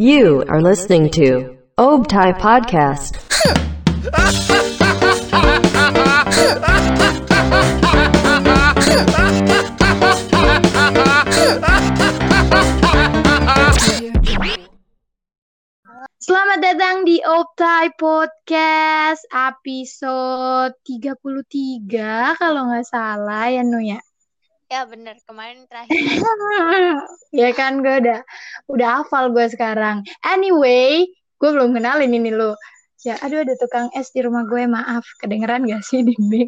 You are listening to Obtai Podcast. Selamat datang di Optai Podcast episode 33 kalau nggak salah ya Nu ya. Ya bener, kemarin terakhir. ya kan gue udah udah hafal gue sekarang. Anyway, gue belum kenalin ini lo. Ya, aduh ada tukang es di rumah gue, maaf. Kedengeran gak sih di mic?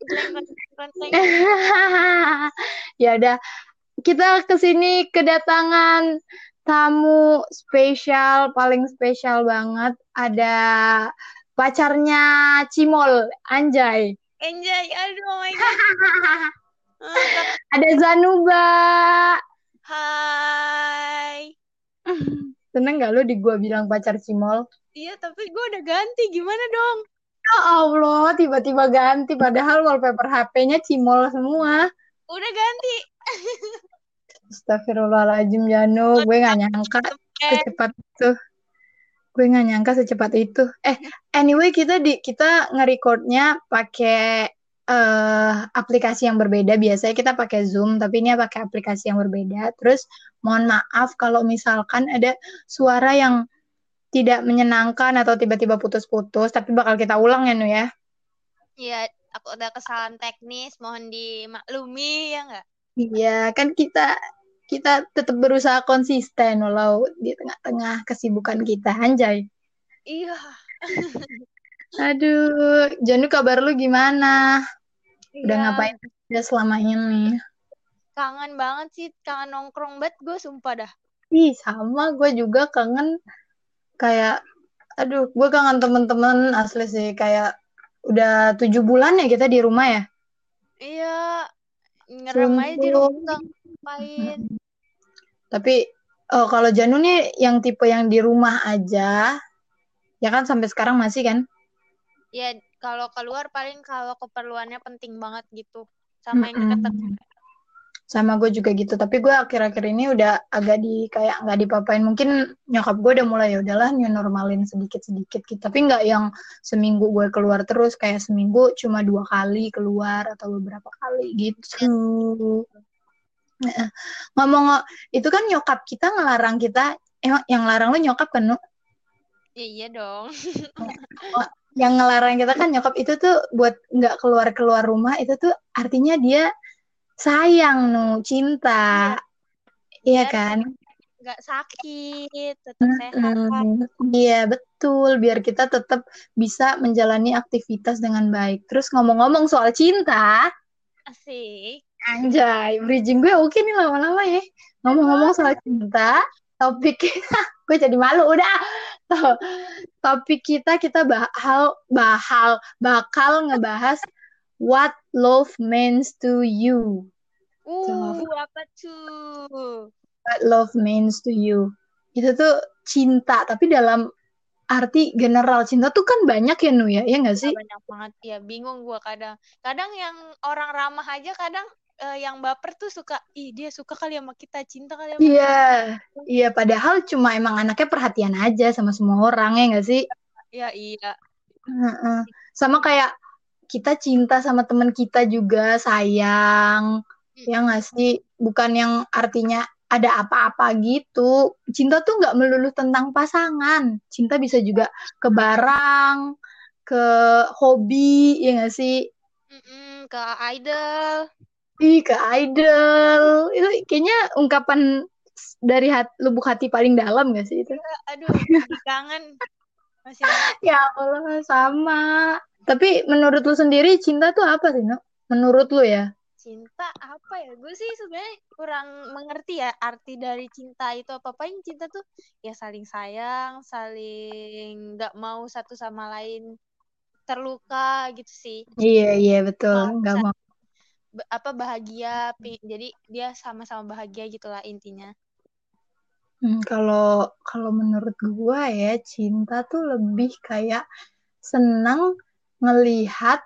ya udah, kita ke sini kedatangan tamu spesial, paling spesial banget. Ada pacarnya Cimol, Anjay. Enjoy, aduh oh my god. Ada Zanuba. Hai. Seneng gak lu di gua bilang pacar Cimol? Iya, tapi gue udah ganti. Gimana dong? Ya Allah, tiba-tiba ganti. Padahal wallpaper HP-nya Cimol semua. Udah ganti. Astagfirullahaladzim, Janu. Gue gak nyangka secepat itu. Gue gak nyangka secepat itu. Eh, anyway, kita di kita nge-recordnya pakai eh aplikasi yang berbeda. Biasanya kita pakai Zoom, tapi ini pakai aplikasi yang berbeda. Terus mohon maaf kalau misalkan ada suara yang tidak menyenangkan atau tiba-tiba putus-putus, tapi bakal kita ulang ya, Nu ya. Iya, aku udah kesalahan teknis. Mohon dimaklumi ya nggak? Iya, kan kita kita tetap berusaha konsisten walau di tengah-tengah kesibukan kita, anjay. Iya. Aduh, Janu kabar lu gimana? Udah Iya. ngapain aja selama ini? Kangen banget sih, kangen nongkrong banget gue sumpah dah. Ih, sama gue juga kangen kayak aduh, gue kangen temen-temen asli sih kayak udah tujuh bulan ya kita di rumah ya. Iya, ngerem aja di rumah ngapain. Tapi oh, kalau Janu nih yang tipe yang di rumah aja, ya kan sampai sekarang masih kan? Ya, kalau keluar paling kalau keperluannya penting banget gitu. Sama yang deket Mm-mm. Sama gue juga gitu. Tapi gue akhir-akhir ini udah agak di kayak nggak dipapain. Mungkin nyokap gue udah mulai ya udahlah new normalin sedikit-sedikit gitu. Tapi nggak yang seminggu gue keluar terus kayak seminggu cuma dua kali keluar atau beberapa kali gitu. Ngomong itu kan nyokap kita ngelarang kita. Emang yang larang lo nyokap kan? Nu? Ya iya dong. yang ngelarang kita kan nyokap itu tuh buat nggak keluar keluar rumah itu tuh artinya dia sayang nu cinta. Iya. Biar kan? nggak sakit, tetap sehat. Mm, iya betul. Biar kita tetap bisa menjalani aktivitas dengan baik. Terus ngomong-ngomong soal cinta Asik. anjay bridging gue oke nih lama-lama ya. Ngomong-ngomong soal cinta topik kita gue jadi malu udah. Topik kita kita bakal bakal bakal ngebahas what love means to you. Uh, apa tuh? what love means to you. Itu tuh cinta tapi dalam arti general. Cinta tuh kan banyak ya Nu ya? Ya nggak sih? Ya, banyak banget. Ya, bingung gua kadang. Kadang yang orang ramah aja kadang eh, yang baper tuh suka, ih dia suka kali sama kita, cinta kali sama iya iya padahal cuma emang anaknya perhatian aja sama semua orang ya nggak sih Ya iya. Heeh. Sama kayak kita cinta sama teman kita juga sayang, ya nggak sih? Bukan yang artinya ada apa-apa gitu. Cinta tuh nggak melulu tentang pasangan. Cinta bisa juga ke barang, ke hobi, ya nggak sih? Mm-mm, ke idol. Ih, ke idol. Itu kayaknya ungkapan dari hat, lubuk hati paling dalam nggak sih itu? Aduh, kangen. Masih Ya Allah, sama. Tapi menurut lu sendiri cinta tuh apa sih, No? Menurut lu ya? cinta apa ya? Gue sih sebenarnya kurang mengerti ya arti dari cinta itu apa apain cinta tuh ya saling sayang, saling nggak mau satu sama lain terluka gitu sih. Iya, iya betul. Nggak mau. Apa bahagia, jadi dia sama-sama bahagia gitulah intinya. Hmm, kalau kalau menurut gua ya cinta tuh lebih kayak senang ngelihat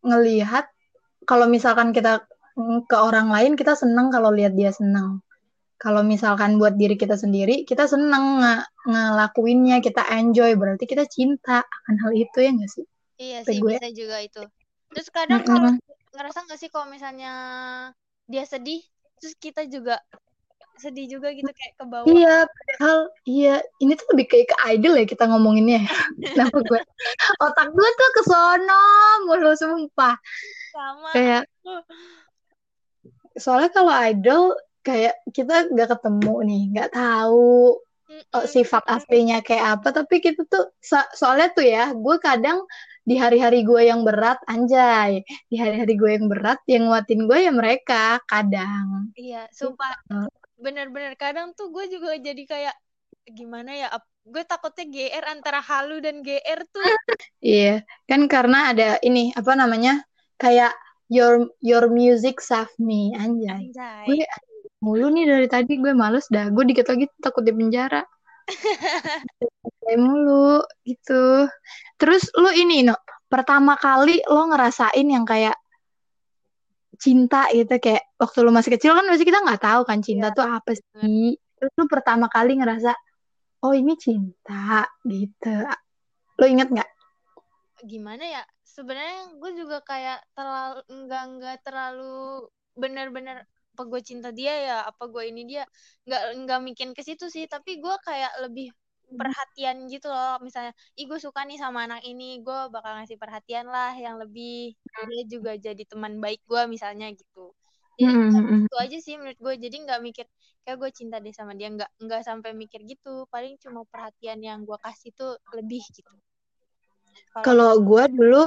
ngelihat kalau misalkan kita mm, ke orang lain kita senang kalau lihat dia senang. kalau misalkan buat diri kita sendiri kita seneng nge ngelakuinnya kita enjoy berarti kita cinta akan hal itu ya nggak sih Iya sih gue bisa juga itu. Terus kadang kalau. Ngerasa nggak sih kalau misalnya dia sedih, terus kita juga sedih juga gitu kayak ke bawah? Iya padahal iya ini tuh lebih kayak ke idol ya kita ngomonginnya. Ya. kenapa gue. Otak gue tuh kesono mulu sumpah. Sama. kayak soalnya kalau idol kayak kita nggak ketemu nih nggak tahu oh, sifat aslinya kayak apa. Tapi kita tuh so- soalnya tuh ya gue kadang di hari-hari gue yang berat anjay di hari-hari gue yang berat yang nguatin gue ya mereka kadang Iya, sumpah Gitu. bener-bener kadang tuh gue juga jadi kayak gimana ya? Gue takutnya GR antara halu dan GR tuh iya kan karena ada ini apa namanya kayak your your music save me anjay anjay. gue mulu nih dari tadi gue males dah gue dikit lagi takut di penjara kayak mulu gitu. Terus lu ini no pertama kali lo ngerasain yang kayak cinta gitu kayak waktu lu masih kecil kan masih kita nggak tahu kan cinta Iya, tuh apa sih. terus lu pertama kali ngerasa oh ini cinta gitu. Lu inget nggak? Gimana ya? Sebenarnya gue juga kayak terlalu enggak enggak terlalu bener-bener apa gue cinta dia ya, apa gue ini dia nggak nggak mikir ke situ sih, tapi gue kayak lebih perhatian gitu loh. Misalnya ih gue suka nih sama anak ini gue bakal ngasih perhatian lah yang lebih dia juga jadi teman baik gue misalnya gitu. Jadi Hmm, itu aja sih menurut gue jadi nggak mikir kayak gue cinta deh sama dia nggak nggak sampai mikir gitu. Paling cuma perhatian yang gue kasih tuh lebih gitu. Kalau kalau gue dulu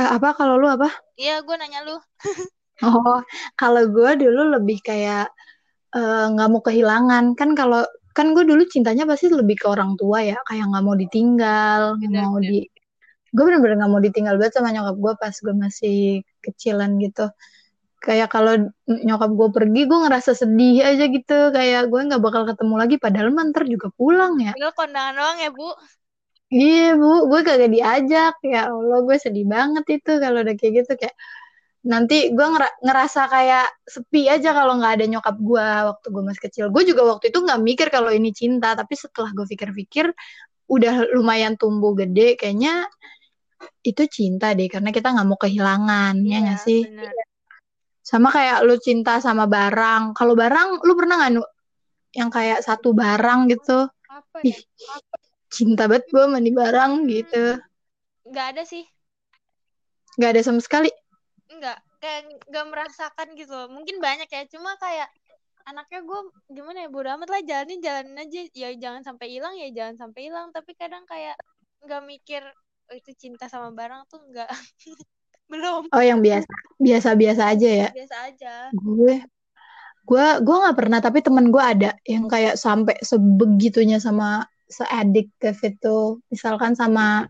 eh, apa? Kalau lu apa? Iya gue nanya lu Oh, kalau gue dulu lebih kayak eh, nggak mau kehilangan. Kan kalau kan gue dulu cintanya pasti lebih ke orang tua ya. Kayak nggak mau ditinggal nggak mau di gue bener-bener nggak mau ditinggal banget sama nyokap gue pas gue masih kecilan gitu. Kayak kalau nyokap gue pergi gue ngerasa sedih aja gitu. Kayak gue nggak bakal ketemu lagi padahal mah ntar juga pulang ya. Padahal kondangan doang ya bu. Iya bu, gue kagak diajak. Ya Allah, gue sedih banget itu kalau udah kayak gitu. Kayak nanti gue ngera- ngerasa kayak sepi aja kalau nggak ada nyokap gue waktu gue masih kecil. Gue juga waktu itu nggak mikir kalau ini cinta, tapi setelah gue pikir-pikir, udah lumayan tumbuh gede, kayaknya itu cinta deh, karena kita nggak mau kehilangan, ya iya nggak sih? bener Sama kayak lu cinta sama barang. Kalau barang, lu pernah nggak yang kayak satu barang gitu? apa ya Ih, cinta banget gue nih barang gitu. nggak ada sih Nggak ada sama sekali. Nggak kayak nggak merasakan gitu loh. mungkin banyak ya cuma kayak anaknya gue gimana ya bodo amat lah jalanin jalanin aja ya jangan sampai hilang ya jangan sampai hilang tapi kadang kayak nggak mikir oh, itu cinta sama barang tuh nggak belum Oh, yang biasa, biasa-biasa aja ya. biasa aja Gue, gue, gue nggak pernah. Tapi temen gue ada yang kayak sampai sebegitunya sama seadiktif itu. Misalkan sama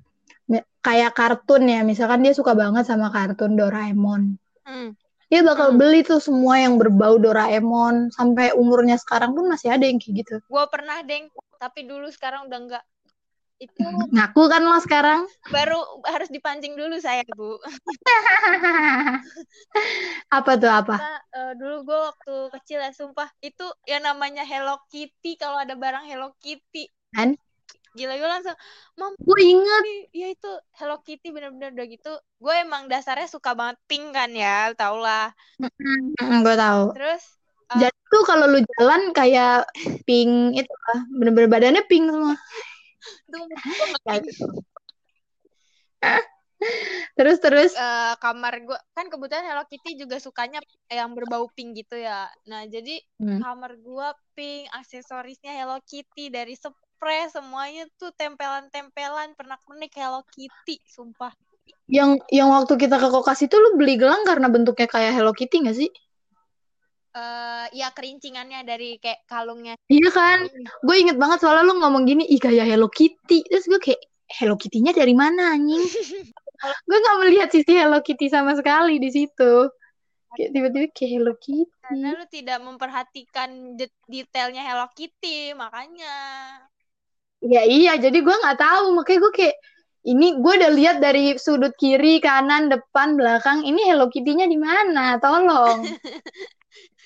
kayak kartun ya. Misalkan dia suka banget sama kartun Doraemon. hmm. Dia bakal Hmm. beli tuh semua yang berbau Doraemon. Sampai umurnya sekarang pun masih ada yang kayak gitu. gue pernah deng tapi dulu sekarang udah nggak itu Ngaku kan lo sekarang? baru harus dipancing dulu saya bu Apa tuh apa? Kita, eh, dulu gue waktu kecil ya sumpah itu yang namanya Hello Kitty kalau ada barang Hello Kitty Kan? Gila gue langsung mam Gue inget. ya itu Hello Kitty bener-bener udah gitu gue emang dasarnya suka banget pink kan ya tau lah gue tahu. terus eh, Jadi tuh kalau lu jalan kayak pink itu lah, bener-bener badannya pink semua. Terus terus. eh, kamar gue kan kebetulan Hello Kitty juga sukanya yang berbau pink gitu ya nah jadi Hmm. kamar gue pink aksesorisnya Hello Kitty dari spray semuanya tuh tempelan-tempelan pernak-pernik Hello Kitty sumpah Yang yang waktu kita ke kokas itu lu beli gelang karena bentuknya kayak Hello Kitty gak sih? eh ya kerincingannya dari kayak kalungnya Iya kan? Gue inget banget soalnya lu ngomong gini, ih kayak Hello Kitty. Terus gue kayak Hello Kitty-nya dari mana anjing? gue gak melihat sisi Hello Kitty sama sekali di situ. Kayak tiba-tiba kayak Hello Kitty. karena lu tidak memperhatikan det- detailnya Hello Kitty makanya Ya iya, jadi gue nggak tahu. Makanya gue kayak ini gue udah lihat dari sudut kiri, kanan, depan, belakang. Ini Hello Kitty-nya di mana? Tolong.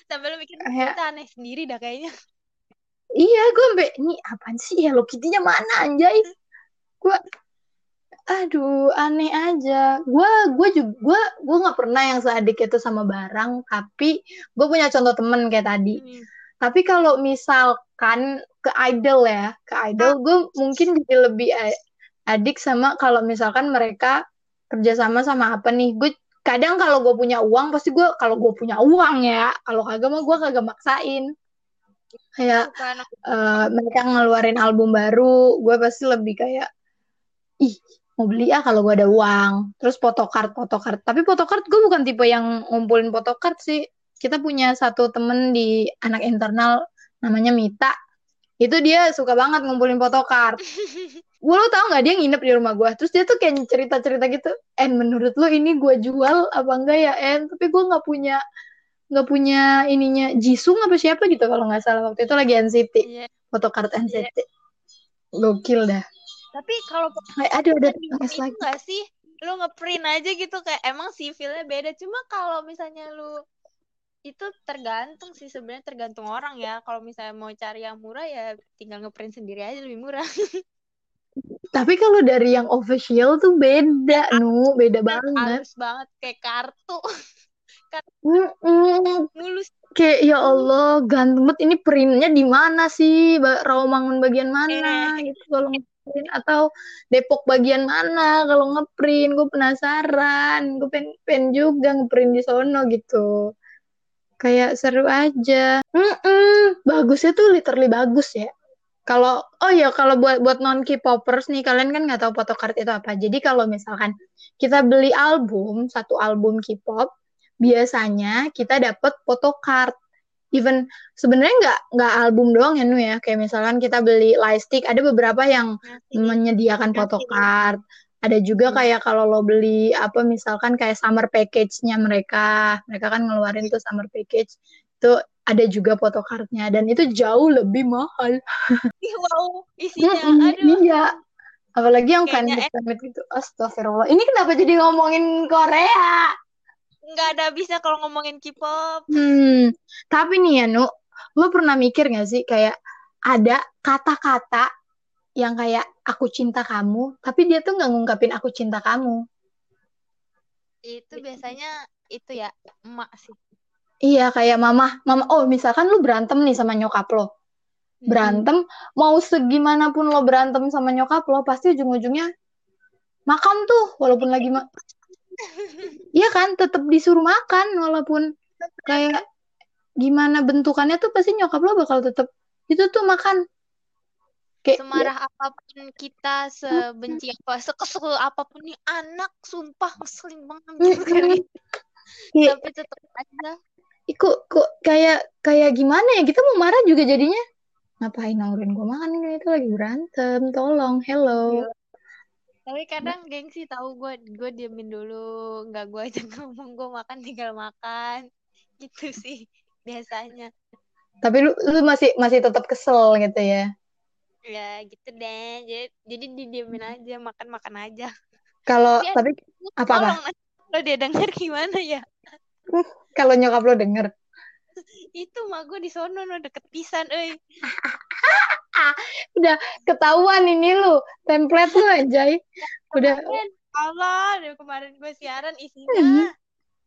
sampai lu mikir Kayak- kita aneh sendiri dah kayaknya Iya, gue sampai ini apaan sih Hello Kitty-nya mana anjay? Gue aduh aneh aja. Gue gue juga gue gue nggak pernah yang seadik itu sama barang, tapi gue punya contoh temen kayak tadi. Hmm. Tapi kalau misalkan ke idol ya, ke idol gue mungkin jadi lebih adik sama kalau misalkan mereka kerjasama sama apa nih. Gue kadang kalau gue punya uang pasti gue kalau gue punya uang ya, kalau kagak mah gue kagak maksain. Kayak bukan eh, mereka ngeluarin album baru, gue pasti lebih kayak, ih mau beli ah kalau gue ada uang. Terus photocard, photocard. Tapi photocard gue bukan tipe yang ngumpulin photocard sih. Kita punya satu temen di anak internal namanya Mita. Itu dia suka banget ngumpulin photocard. Gue lo tau gak dia nginep di rumah gue. Terus dia tuh kayak cerita-cerita gitu. En menurut lo ini gue jual apa enggak ya En? Tapi gue nggak punya nggak punya ininya Jisung apa siapa gitu kalau nggak salah waktu itu lagi NCT Iya. photocard NCT gokil dah tapi kalau ada udah nangis itu lagi nggak sih lu ngeprint aja gitu kayak emang sih feel-nya beda cuma kalau misalnya lu itu tergantung sih sebenarnya tergantung orang ya. Kalau misalnya mau cari yang murah ya tinggal ngeprint sendiri aja lebih murah. Tapi kalau dari yang official tuh beda nu. beda banget. halus banget. Kayak kartu. Mm-mm. mulus. Kayak ya Allah ganteng banget ini printnya di mana sih? Rawamangun bagian mana? Gitu kalau ngeprint. Atau Depok bagian mana? Kalau ngeprint gue penasaran. Gue pengen, pengen juga ngeprint di sono gitu kayak seru aja. Mm-mm. bagusnya tuh literally bagus ya. Kalau oh ya kalau buat buat non K-popers nih kalian kan nggak tahu photocard itu apa. Jadi kalau misalkan kita beli album satu album K-pop biasanya kita dapat photocard. Even sebenarnya nggak nggak album doang ya Nu ya. Kayak misalkan kita beli lightstick ada beberapa yang menyediakan photocard ada juga Hmm. kayak kalau lo beli apa misalkan kayak summer package-nya mereka. Mereka kan ngeluarin tuh summer package. Itu ada juga photocardnya dan itu jauh lebih mahal. Ih, wow isinya. Aduh. iya. Apalagi yang fanmade fanmade gitu. Astagfirullah. Ini kenapa jadi ngomongin Korea? Nggak ada bisa kalau ngomongin K-pop. Hmm, tapi nih ya, Nu, lo pernah mikir gak sih kayak ada kata-kata yang kayak aku cinta kamu, tapi dia tuh nggak ngungkapin aku cinta kamu. itu biasanya itu ya emak sih Iya, kayak mama, mama. Oh, misalkan lu berantem nih sama nyokap lo, Hmm. berantem, mau segimanapun lo berantem sama nyokap lo, pasti ujung-ujungnya makan tuh, walaupun lagi ma Iya kan, tetap disuruh makan, walaupun kayak gimana bentukannya tuh pasti nyokap lo bakal tetap itu tuh makan. Kayak semarah apa pun kita sebenci apa sekesel apa pun nih anak sumpah ngeselin banget gitu. Iya. tapi tetap aja. Kok kok kayak kayak gimana ya? Kita mau marah juga jadinya. Ngapain nongkrong gue makan ini itu lagi berantem. Tolong hello. Iya. tapi kadang gengsi tahu gue gue diemin dulu. Nggak gue aja ngomong gue makan tinggal makan. Gitu sih biasanya. Tapi lu lu masih masih tetap kesel gitu ya ya gitu deh. Jadi jadi didiemin aja makan makan aja. Kalau Tapi tapi apa apa? Kalau dia denger gimana ya? Kalau nyokap lo denger? Itu mah gue di sono no deket pisan euy. Udah ketahuan ini lu template lu anjay. Udah Allah dari kemarin gue siaran isinya.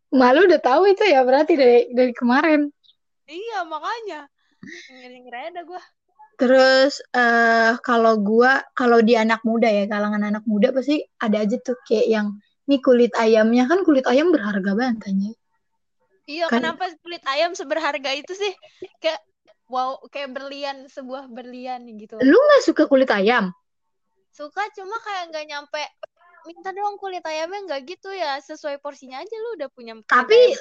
Malu udah tahu itu ya berarti dari dari kemarin. Iya makanya. Aja dah gue terus eh kalau gua kalau di anak muda ya kalangan anak muda pasti ada aja tuh kayak yang nih kulit ayamnya kan kulit ayam berharga banget anjay Iya, Kan- kenapa kulit ayam seberharga itu sih? Kayak wow, kayak berlian, sebuah berlian gitu. lu nggak suka kulit ayam Suka cuma kayak nggak nyampe minta doang kulit ayamnya nggak gitu ya, sesuai porsinya aja lu udah punya Tapi ayam.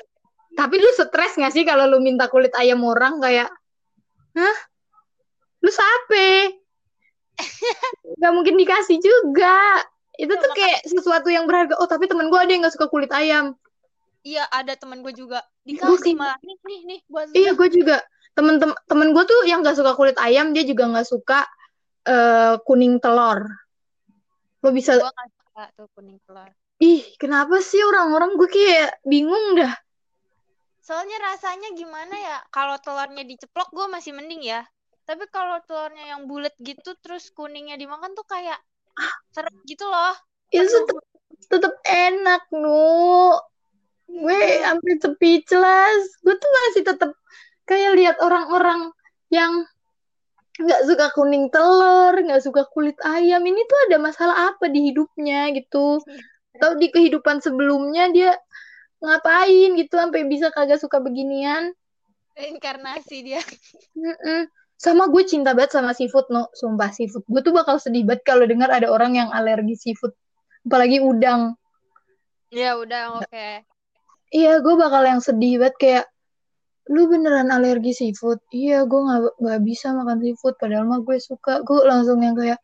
tapi lu stres gak sih kalau lu minta kulit ayam orang kayak, hah? Lu sape? Gak mungkin dikasih juga. Itu Ya, tuh kayak sesuatu yang berharga. Oh tapi temen gue ada yang gak suka kulit ayam. Iya, ada teman gue juga Gue dikasih malah nih nih nih buat Iya gue juga. Temen-temen temen gue tuh yang gak suka kulit ayam dia juga gak suka eh, kuning telur. Lo bisa Gue nggak suka tuh kuning telur. ih kenapa sih orang-orang gue kayak bingung dah. soalnya rasanya gimana ya kalau telurnya diceplok gue masih mending ya tapi kalau telurnya yang bulat gitu terus kuningnya dimakan tuh kayak seret gitu loh. Itu tetep, tetep enak nu. Gue hampir speechless gue tuh masih tetep kayak lihat orang-orang yang nggak suka kuning telur nggak suka kulit ayam. Ini tuh ada masalah apa di hidupnya gitu? Atau di kehidupan sebelumnya dia ngapain gitu? Sampai bisa kagak suka beginian. Reinkarnasi dia. Mm-mm. Sama gue cinta banget sama seafood no. Sumpah seafood. Gue tuh bakal sedih banget kalau dengar ada orang yang alergi seafood. Apalagi udang. Ya udah oke. Iya gue bakal yang sedih banget kayak lu beneran alergi seafood? Iya gue nggak nggak bisa makan seafood padahal mah gue suka. Gue langsung yang kayak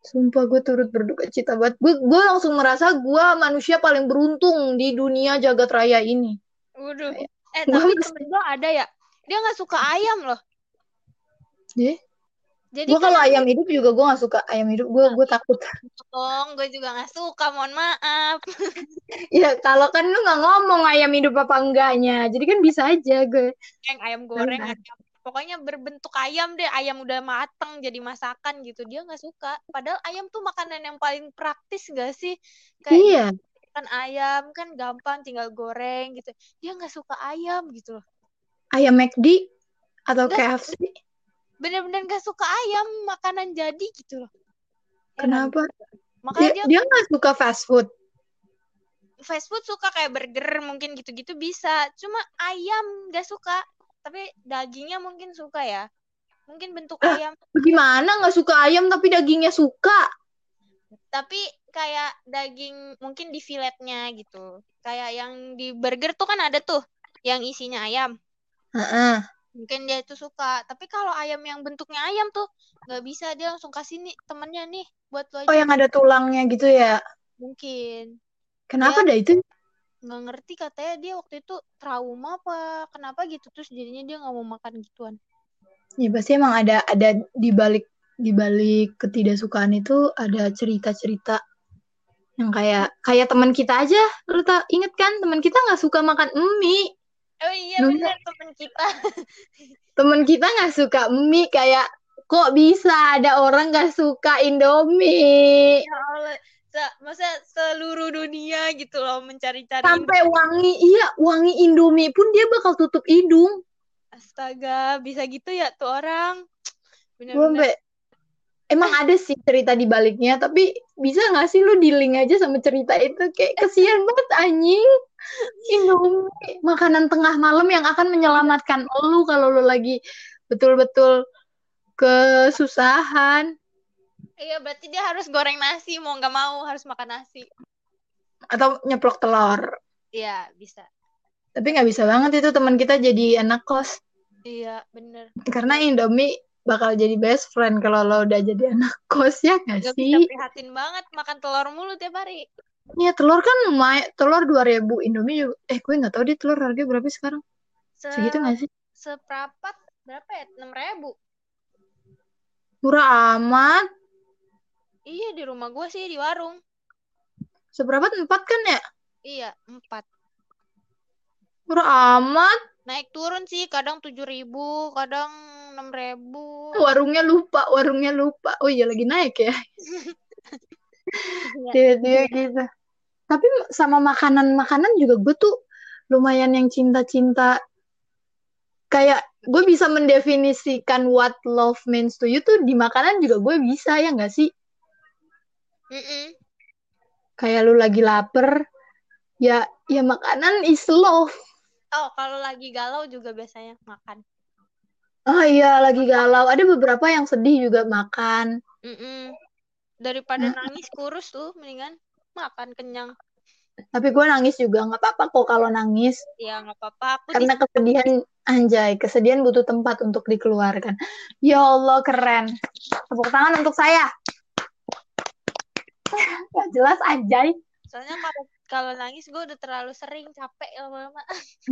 sumpah gue turut berduka cita banget. Gue gue langsung merasa gue manusia paling beruntung di dunia jagat raya ini. Waduh. Eh tapi temen gue ada ya. Dia nggak suka ayam loh. Deh Jadi gue kan kalau ayam hidup juga gue nggak suka ayam hidup gue gue takut dong, gue juga nggak suka. Mohon maaf. ya kalau kan lu nggak ngomong ayam hidup apa enggaknya jadi kan bisa aja gue Yang ayam goreng, ayam. Pokoknya berbentuk ayam deh. Ayam udah mateng jadi masakan gitu. Dia nggak suka. Padahal ayam tuh makanan yang paling praktis gak sih? Kayak iya kan ayam kan gampang tinggal goreng gitu. Dia nggak suka ayam gitu loh. ayam McD atau KFC bener-bener gak suka ayam makanan jadi gitu loh. Heran. kenapa? Makanya dia dia dia nggak suka fast food? Fast food suka kayak burger mungkin gitu-gitu bisa. Cuma ayam gak suka. Tapi dagingnya mungkin suka ya. Mungkin bentuk Lah, ayam. gimana nggak suka ayam tapi dagingnya suka? Tapi kayak daging mungkin di filetnya gitu. Kayak yang di burger tuh kan ada tuh yang isinya ayam. Heeh. Mungkin dia itu suka. Tapi kalau ayam yang bentuknya ayam tuh nggak bisa. Dia langsung kasih nih temennya nih buat lo oh yang ada tulangnya gitu ya? Mungkin. Kenapa dia dah itu? nggak ngerti katanya. Dia waktu itu trauma apa kenapa gitu. Terus jadinya dia nggak mau makan gituan. Ya pasti emang ada ada di balik di balik ketidaksukaan itu ada cerita-cerita yang kayak kayak teman kita aja. Lu tak inget kan? Teman kita nggak suka makan mie oh iya dulu benar temen kita. Teman kita nggak suka mie kayak kok bisa ada orang nggak suka Indomie? Ya Allah masa seluruh dunia gitu loh mencari-cari sampai Indomie. wangi iya wangi Indomie pun dia bakal tutup hidung. Astaga bisa gitu ya tuh orang. Bener-bener. Emang ada sih cerita di baliknya tapi bisa nggak sih lu di link aja sama cerita itu? Kayak kesian banget anjing Indomie makanan tengah malam yang akan menyelamatkan lu kalau lu lagi betul-betul kesusahan. Iya berarti dia harus goreng nasi mau nggak mau harus makan nasi. Atau nyeplok telur. Iya bisa. Tapi nggak bisa banget itu teman kita jadi anak kos. Iya bener. Karena Indomie bakal jadi best friend kalau lo udah jadi anak kos ya nggak gak bisa sih? prihatin banget makan telur mulu tiap hari Iya telur kan lumayan telur 2000 Indomie juga eh gue nggak tahu deh telur harga berapa sekarang. Se segitu nggak sih? seprapat berapa ya? enam ribu. Murah amat. Iya di rumah gue sih di warung. Seberapa? Empat kan ya? Iya empat. Murah amat. Naik turun sih kadang tujuh ribu kadang enam ribu. Warungnya lupa warungnya lupa. Oh iya lagi naik ya. tiba-tiba gitu. Tapi sama makanan-makanan juga gue tuh lumayan yang cinta-cinta. Kayak gue bisa mendefinisikan what love means to you tuh di makanan juga gue bisa ya nggak sih? Mm-mm. kayak lu lagi lapar ya ya makanan is love. Oh kalau lagi galau juga biasanya makan. Oh iya lagi galau. Ada beberapa yang sedih juga makan. Mm-mm. Daripada Hmm. nangis kurus tuh mendingan makan kenyang. Tapi gue nangis juga nggak apa-apa kok kalau nangis. Ya nggak apa-apa aku di karena kesedihan anjay kesedihan butuh tempat untuk dikeluarkan. Ya Allah keren. Tepuk tangan untuk saya. Gak jelas anjay. Soalnya kalau kalau nangis gue udah terlalu sering capek lama-lama.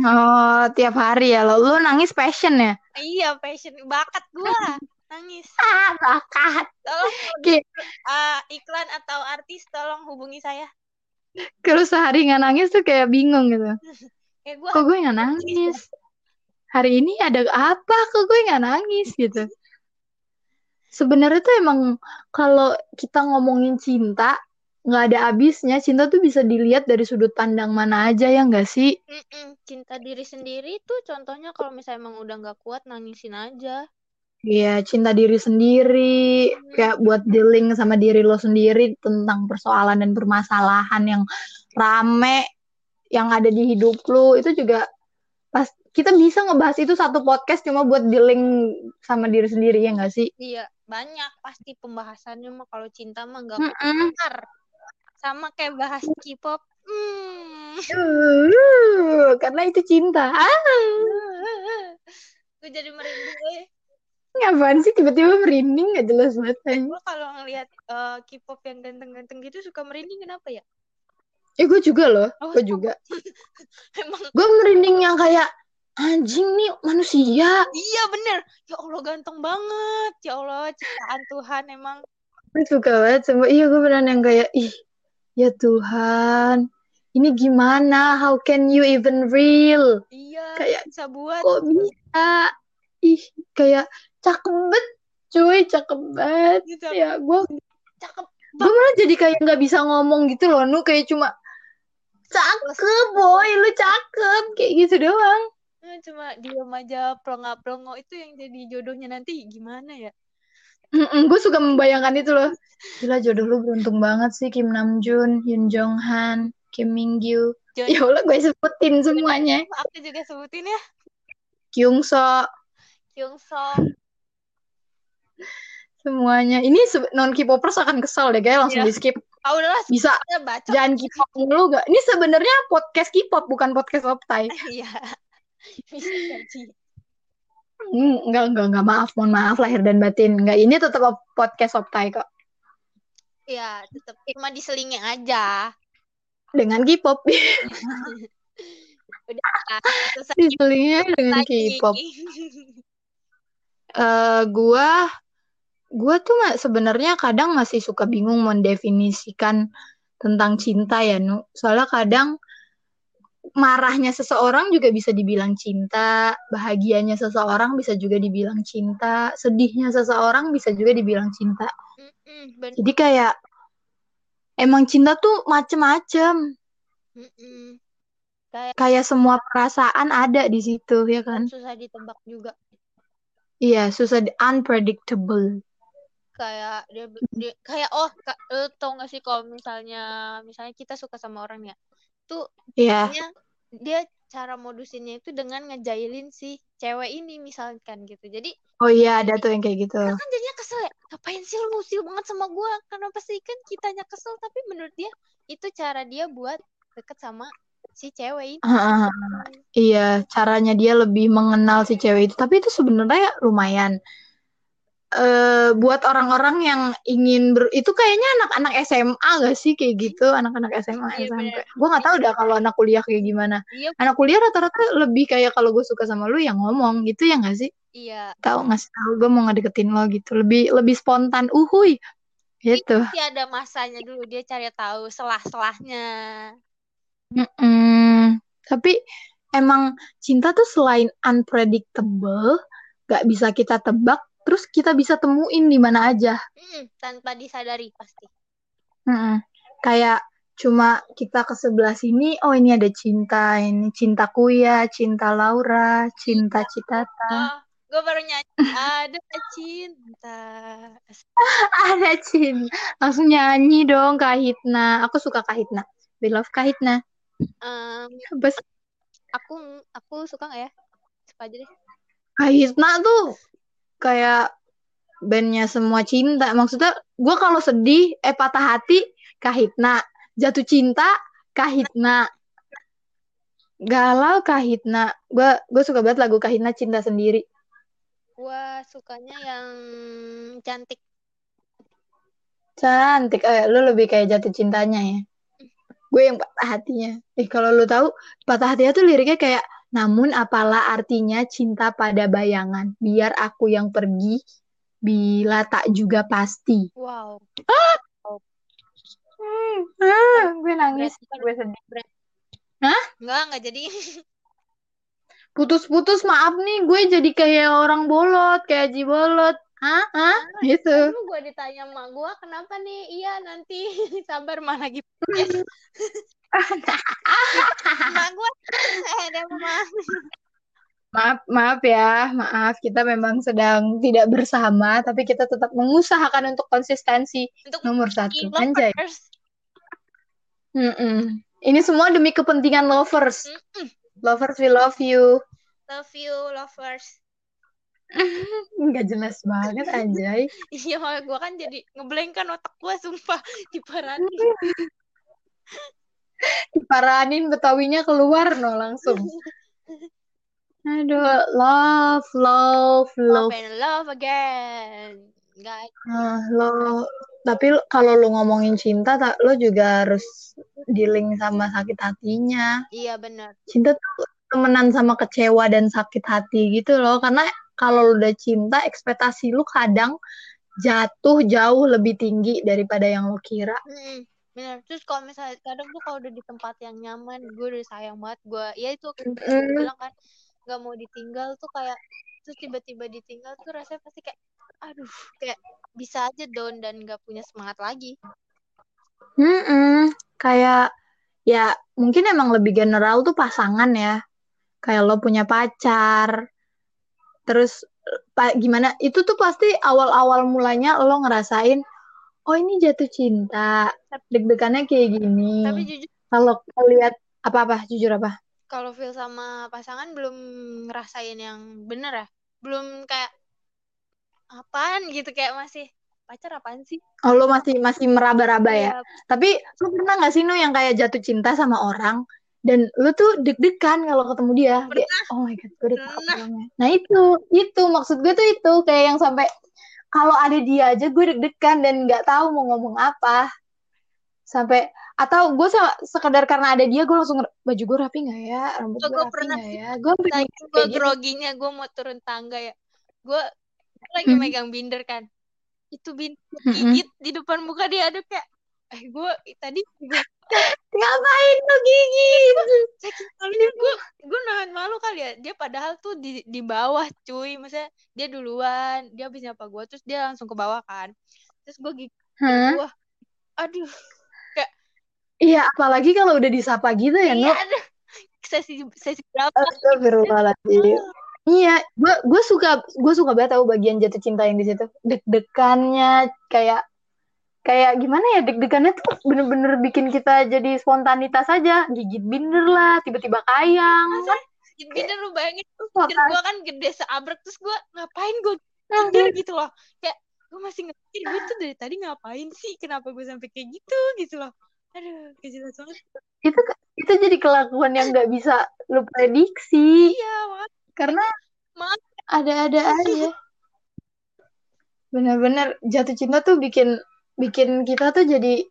Oh tiap hari ya lo lo nangis passion ya? Iya passion bakat gue nangis. Ah bakat. Tolong uh, iklan atau artis tolong hubungi saya. Kalau sehari nggak nangis tuh kayak bingung gitu. Kayak gue kok gue nggak nangis hari ini ada apa? Kok gue nggak nangis gitu? Sebenarnya tuh emang kalau kita ngomongin cinta nggak ada habisnya. Cinta tuh bisa dilihat dari sudut pandang mana aja ya nggak sih? Cinta diri sendiri tuh contohnya kalau misalnya emang udah nggak kuat nangisin aja Iya, cinta diri sendiri, kayak buat dealing sama diri lo sendiri tentang persoalan dan permasalahan yang rame yang ada di hidup lo itu juga pas kita bisa ngebahas itu satu podcast cuma buat dealing sama diri sendiri ya nggak sih? iya banyak pasti pembahasannya mah kalau cinta mah nggak Mm-mm. kelar sama kayak bahas K-pop hmm. Uh, karena itu cinta. Ah, gue jadi merinding eh. Ngapain sih? Tiba-tiba merinding nggak jelas banget aja. gue kalau ngelihat eh, K-pop yang ganteng-ganteng gitu suka merinding kenapa ya? Eh gue juga loh, Oh, gue juga. emang. Gue merinding yang kayak anjing nih manusia. iya bener. Ya Allah ganteng banget. Ya Allah ciptaan Tuhan emang. Gue suka banget sama iya gue beneran yang kayak ih ya Tuhan ini gimana? How can you even real? Iya Kayak, bisa buat. Kok bisa? Ih kayak cakep banget cuy cakep banget. Gitu ya gue cakep gue malah jadi kayak nggak bisa ngomong gitu loh nu. Kayak cuma cakep boy lu cakep. Kayak gitu doang. Cuma diam aja pelongo-pelongo itu yang jadi jodohnya nanti. Gimana ya? Gue suka membayangkan itu loh. Gila jodoh lu beruntung banget sih Kim Namjoon Yoon Jong Han Kim Min Gyu. Jon- ya Allah gue sebutin semuanya. Aku juga sebutin ya. Kyung So Kyung Soo semuanya. Ini non K-popers akan kesal deh kayak langsung Iya. di skip ah udahlah bisa baca. jangan K-pop mulu gak ini sebenarnya podcast K-pop bukan podcast Optai. Iya. Bisa jadi Hmm, enggak enggak enggak. Maaf mohon maaf lahir dan batin. Enggak ini tetap podcast Optai kok. Ya tetap cuma diselingi aja. Dengan K-pop. Udah diselingnya dengan K-pop. Eh gua gua tuh sebenarnya kadang masih suka bingung mendefinisikan tentang cinta ya Nu. Soalnya kadang marahnya seseorang juga bisa dibilang cinta, bahagianya seseorang bisa juga dibilang cinta, sedihnya seseorang bisa juga dibilang cinta. Mm-mm, bener. Jadi kayak emang cinta tuh macem-macem, kayak kayak semua perasaan ada di situ ya kan? susah ditebak juga Iya, susah di- unpredictable. Kayak dia, dia kayak oh ka, lo tau gak sih kalau misalnya misalnya kita suka sama orang ya tuh Iya. dia dia cara modusinnya itu dengan ngejailin si cewek ini misalkan gitu jadi Oh iya, ada tuh yang kayak gitu. kan jadinya kesel ya ngapain sih lu musil banget sama gua kenapa sih kan kitanya kesel tapi menurut dia itu cara dia buat deket sama si cewek ini Heeh, Iya, caranya dia lebih mengenal si cewek itu. Tapi itu sebenarnya lumayan. Eh buat orang-orang yang ingin ber... Itu kayaknya anak-anak SMA gak sih kayak gitu? Anak-anak SMA, Iya, SMP. Gue gak tahu dah kalau anak kuliah kayak gimana. iya Anak kuliah rata-rata lebih kayak kalau gue suka sama lu yang ngomong gitu ya gak sih? iya Tahu ngasih tahu gue mau ngedeketin lo gitu. Lebih lebih spontan. Uhuy. Gitu. dia ada masanya dulu dia cari tahu selah-selahnya Mm-mm. Tapi emang cinta tuh selain unpredictable, gak bisa kita tebak, terus kita bisa temuin di mana aja. Mm, tanpa disadari pasti Mm-mm. Kayak cuma kita ke sebelah sini, oh ini ada cinta, ini cintaku ya, cinta Laura, cinta Citata, oh gue baru nyanyi ada cinta ada cinta. Langsung nyanyi dong Kak Hitna. Aku suka Kak Hitna. We love Kak Hitna. Em, Apa sih? aku aku suka nggak ya suka aja deh Kak Hitna tuh kayak bandnya semua cinta. Maksudnya gue kalau sedih, eh patah hati, Kak Hitna. Jatuh cinta, Kak Hitna. Galau Kak Hitna. Gue gue suka banget lagu Kak Hitna Cinta Sendiri. Gua sukanya yang cantik. Cantik. Eh, lu lebih kayak jatuh cintanya ya. Gue yang patah hatinya. Eh, kalau lu tahu, patah hatinya tuh liriknya kayak, namun apalah artinya cinta pada bayangan. Biar aku yang pergi, bila tak juga pasti. Wow. Hmm, ah, gue nangis, Berat, gue sedih. berat. Hah? Enggak, enggak jadi. putus-putus maaf nih gue jadi kayak orang bolot kayak Haji bolot hah hah gitu Dulu gue ditanya sama gue kenapa nih? Iya nanti sabar mah lagi podcast. Mak gue eh ada mama. maaf maaf ya maaf kita memang sedang tidak bersama tapi kita tetap mengusahakan untuk konsistensi Untuk nomor satu anjay lovers. Mm-mm. ini semua demi kepentingan lovers Mm-mm. lovers we love you Love you lovers. nggak jelas banget anjay Iya, gue kan jadi ngeblank kan otak gue sumpah diparahin. diparanin betawinya keluar no langsung aduh love love Love and love again. Guys, Ah, lo tapi kalau lo ngomongin cinta tak lo juga harus dealing sama sakit hatinya iya bener. cinta tuh temenan sama kecewa dan sakit hati gitu loh karena kalau lo udah cinta ekspektasi lo kadang jatuh jauh lebih tinggi daripada yang lo kira Mm-mm, bener. Terus kalau misalnya kadang tuh kalau udah di tempat yang nyaman, gue udah sayang banget gue. Ya itu gue Mm-mm. bilang kan, nggak mau ditinggal tuh kayak terus tiba-tiba ditinggal tuh rasanya pasti kayak aduh kayak bisa aja down dan nggak punya semangat lagi. Mm-mm. kayak ya mungkin emang lebih general tuh pasangan ya kayak lo punya pacar terus pa- gimana? Itu tuh pasti awal-awal mulanya lo ngerasain oh ini jatuh cinta. Deg-degannya kayak gini. Tapi jujur kalau lihat apa-apa jujur apa? Kalau feel sama pasangan belum ngerasain yang bener ya. Belum kayak apaan? gitu kayak masih pacar apaan sih? oh lo masih masih meraba-raba ya? Iya, tapi lo pernah nggak sih no yang kayak jatuh cinta sama orang dan lo tuh deg-degan kalau ketemu dia. Kayak, oh my god gue udah nah itu itu. Maksud gue tuh itu. Kayak yang sampai kalau ada dia aja gue deg-degan dan nggak tahu mau ngomong apa. Sampai atau gue se- sekedar karena ada dia gue langsung baju gue rapi nggak ya? Rambut Gue rapi pernah nggak ya? Gue gue gitu. groginya gue mau turun tangga ya. Gue lagi Hmm. megang binder kan. Itu binder gigit di depan muka dia aduh kayak eh gue tadi gue ngapain lo gigi malunya gue gue nahan malu kali ya. Dia padahal tuh di di bawah cuy. Maksudnya dia duluan dia habis nyapa gue terus dia langsung ke bawah kan. Terus gue gigit. Hah? gue aduh. Kayak iya apalagi kalau udah disapa gitu ya iya no sesi sesi berapa? Astagfirullahaladzim. Iya, gue gue suka gue suka banget tahu bagian jatuh cinta yang di situ. Deg-degannya kayak kayak gimana ya deg-degannya tuh bener-bener bikin kita jadi spontanitas aja. Gigit binder lah, tiba-tiba kayang. masa gigit binder lu bayangin binder gue kan gede seabrek terus gue ngapain gue binder gitu loh? Kayak gue masih ngerti gue tuh dari tadi ngapain sih? Kenapa gue sampai kayak gitu? Gitu loh. Aduh banget. Itu itu jadi kelakuan yang nggak bisa lu prediksi. Iya karena maaf. ada-ada aja. Bener-bener jatuh cinta tuh bikin bikin kita tuh jadi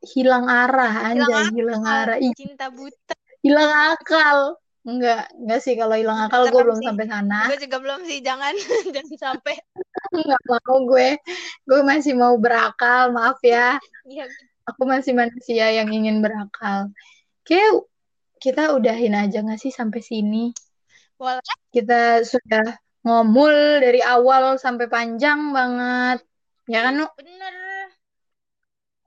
hilang arah, hilang anjay, hilang arah. Ih, cinta buta hilang akal. Enggak, enggak sih kalau hilang akal gue belum sih. sampai sana. gue juga belum sih jangan jangan sampai Enggak mau gue. Gue masih mau berakal, maaf ya. iya Aku masih manusia yang ingin berakal. Oke, kita udahin aja nggak sih sampai sini? boleh Kita sudah ngomul dari awal sampai panjang banget. Ya kan, Nu? bener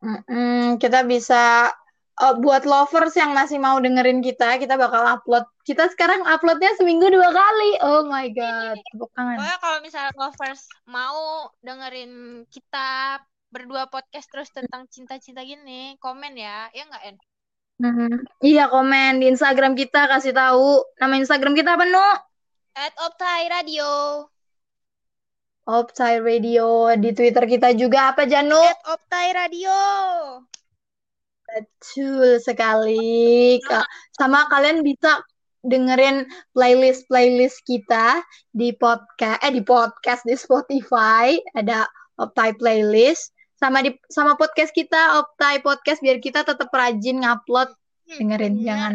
Mm-mm, kita bisa eh, buat lovers yang masih mau dengerin kita, kita bakal upload. Kita sekarang uploadnya seminggu dua kali. Oh my god, tepuk tangan. pokoknya kalau misalnya lovers mau dengerin kita berdua podcast terus tentang cinta-cinta gini komen ya ya nggak En Mhm. Iya komen di Instagram kita kasih tahu nama Instagram kita apa Nu? at Optai Radio Opsai Radio di Twitter kita juga apa Janu? at Optai Radio Betul sekali. Sama kalian bisa dengerin playlist-playlist kita di podcast eh di podcast di Spotify ada Optai playlist sama di sama podcast kita Optai podcast biar kita tetap rajin ngupload Hmm, dengerin bener. jangan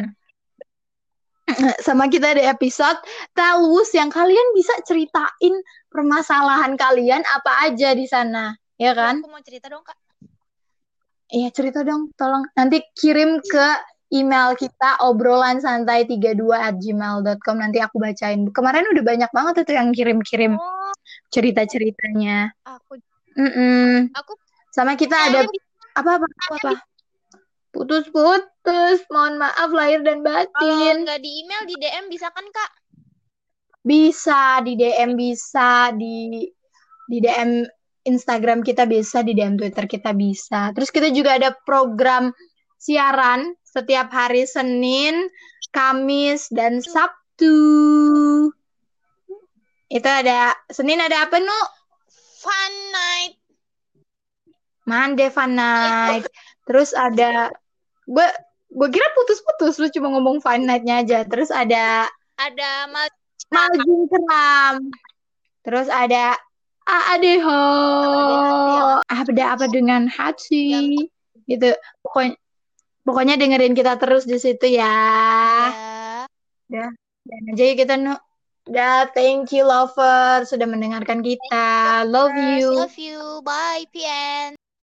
sama kita ada episode Telus yang kalian bisa ceritain permasalahan kalian apa aja di sana ya kan aku mau cerita dong kak Iya cerita dong tolong nanti kirim ke email kita obrolan santai 32 at gmail.com nanti aku bacain. Kemarin udah banyak banget tuh yang kirim-kirim Oh, cerita-ceritanya. aku Mm-mm. aku Sama kita ada apa apa apa, apa? Putus-putus. Mohon maaf lahir dan kalau batin. nggak di email di DM bisa kan Kak? Bisa di DM bisa di di DM Instagram kita bisa di DM Twitter kita bisa. Terus kita juga ada program siaran setiap hari Senin, Kamis dan Sabtu. Itu ada Senin ada apa nu? Fun night. Monday Fun Night. Terus ada gue gue kira putus-putus lu cuma ngomong Fun Night-nya aja. Terus ada Ada mal Maljing Keram. Terus ada AADH. Ada apa dengan hati? Gitu. Pokoknya pokoknya dengerin kita terus di situ ya. ya. Dan aja kita nu. Dah, thank you lover sudah mendengarkan kita. Love you. Love you. Bye, PN.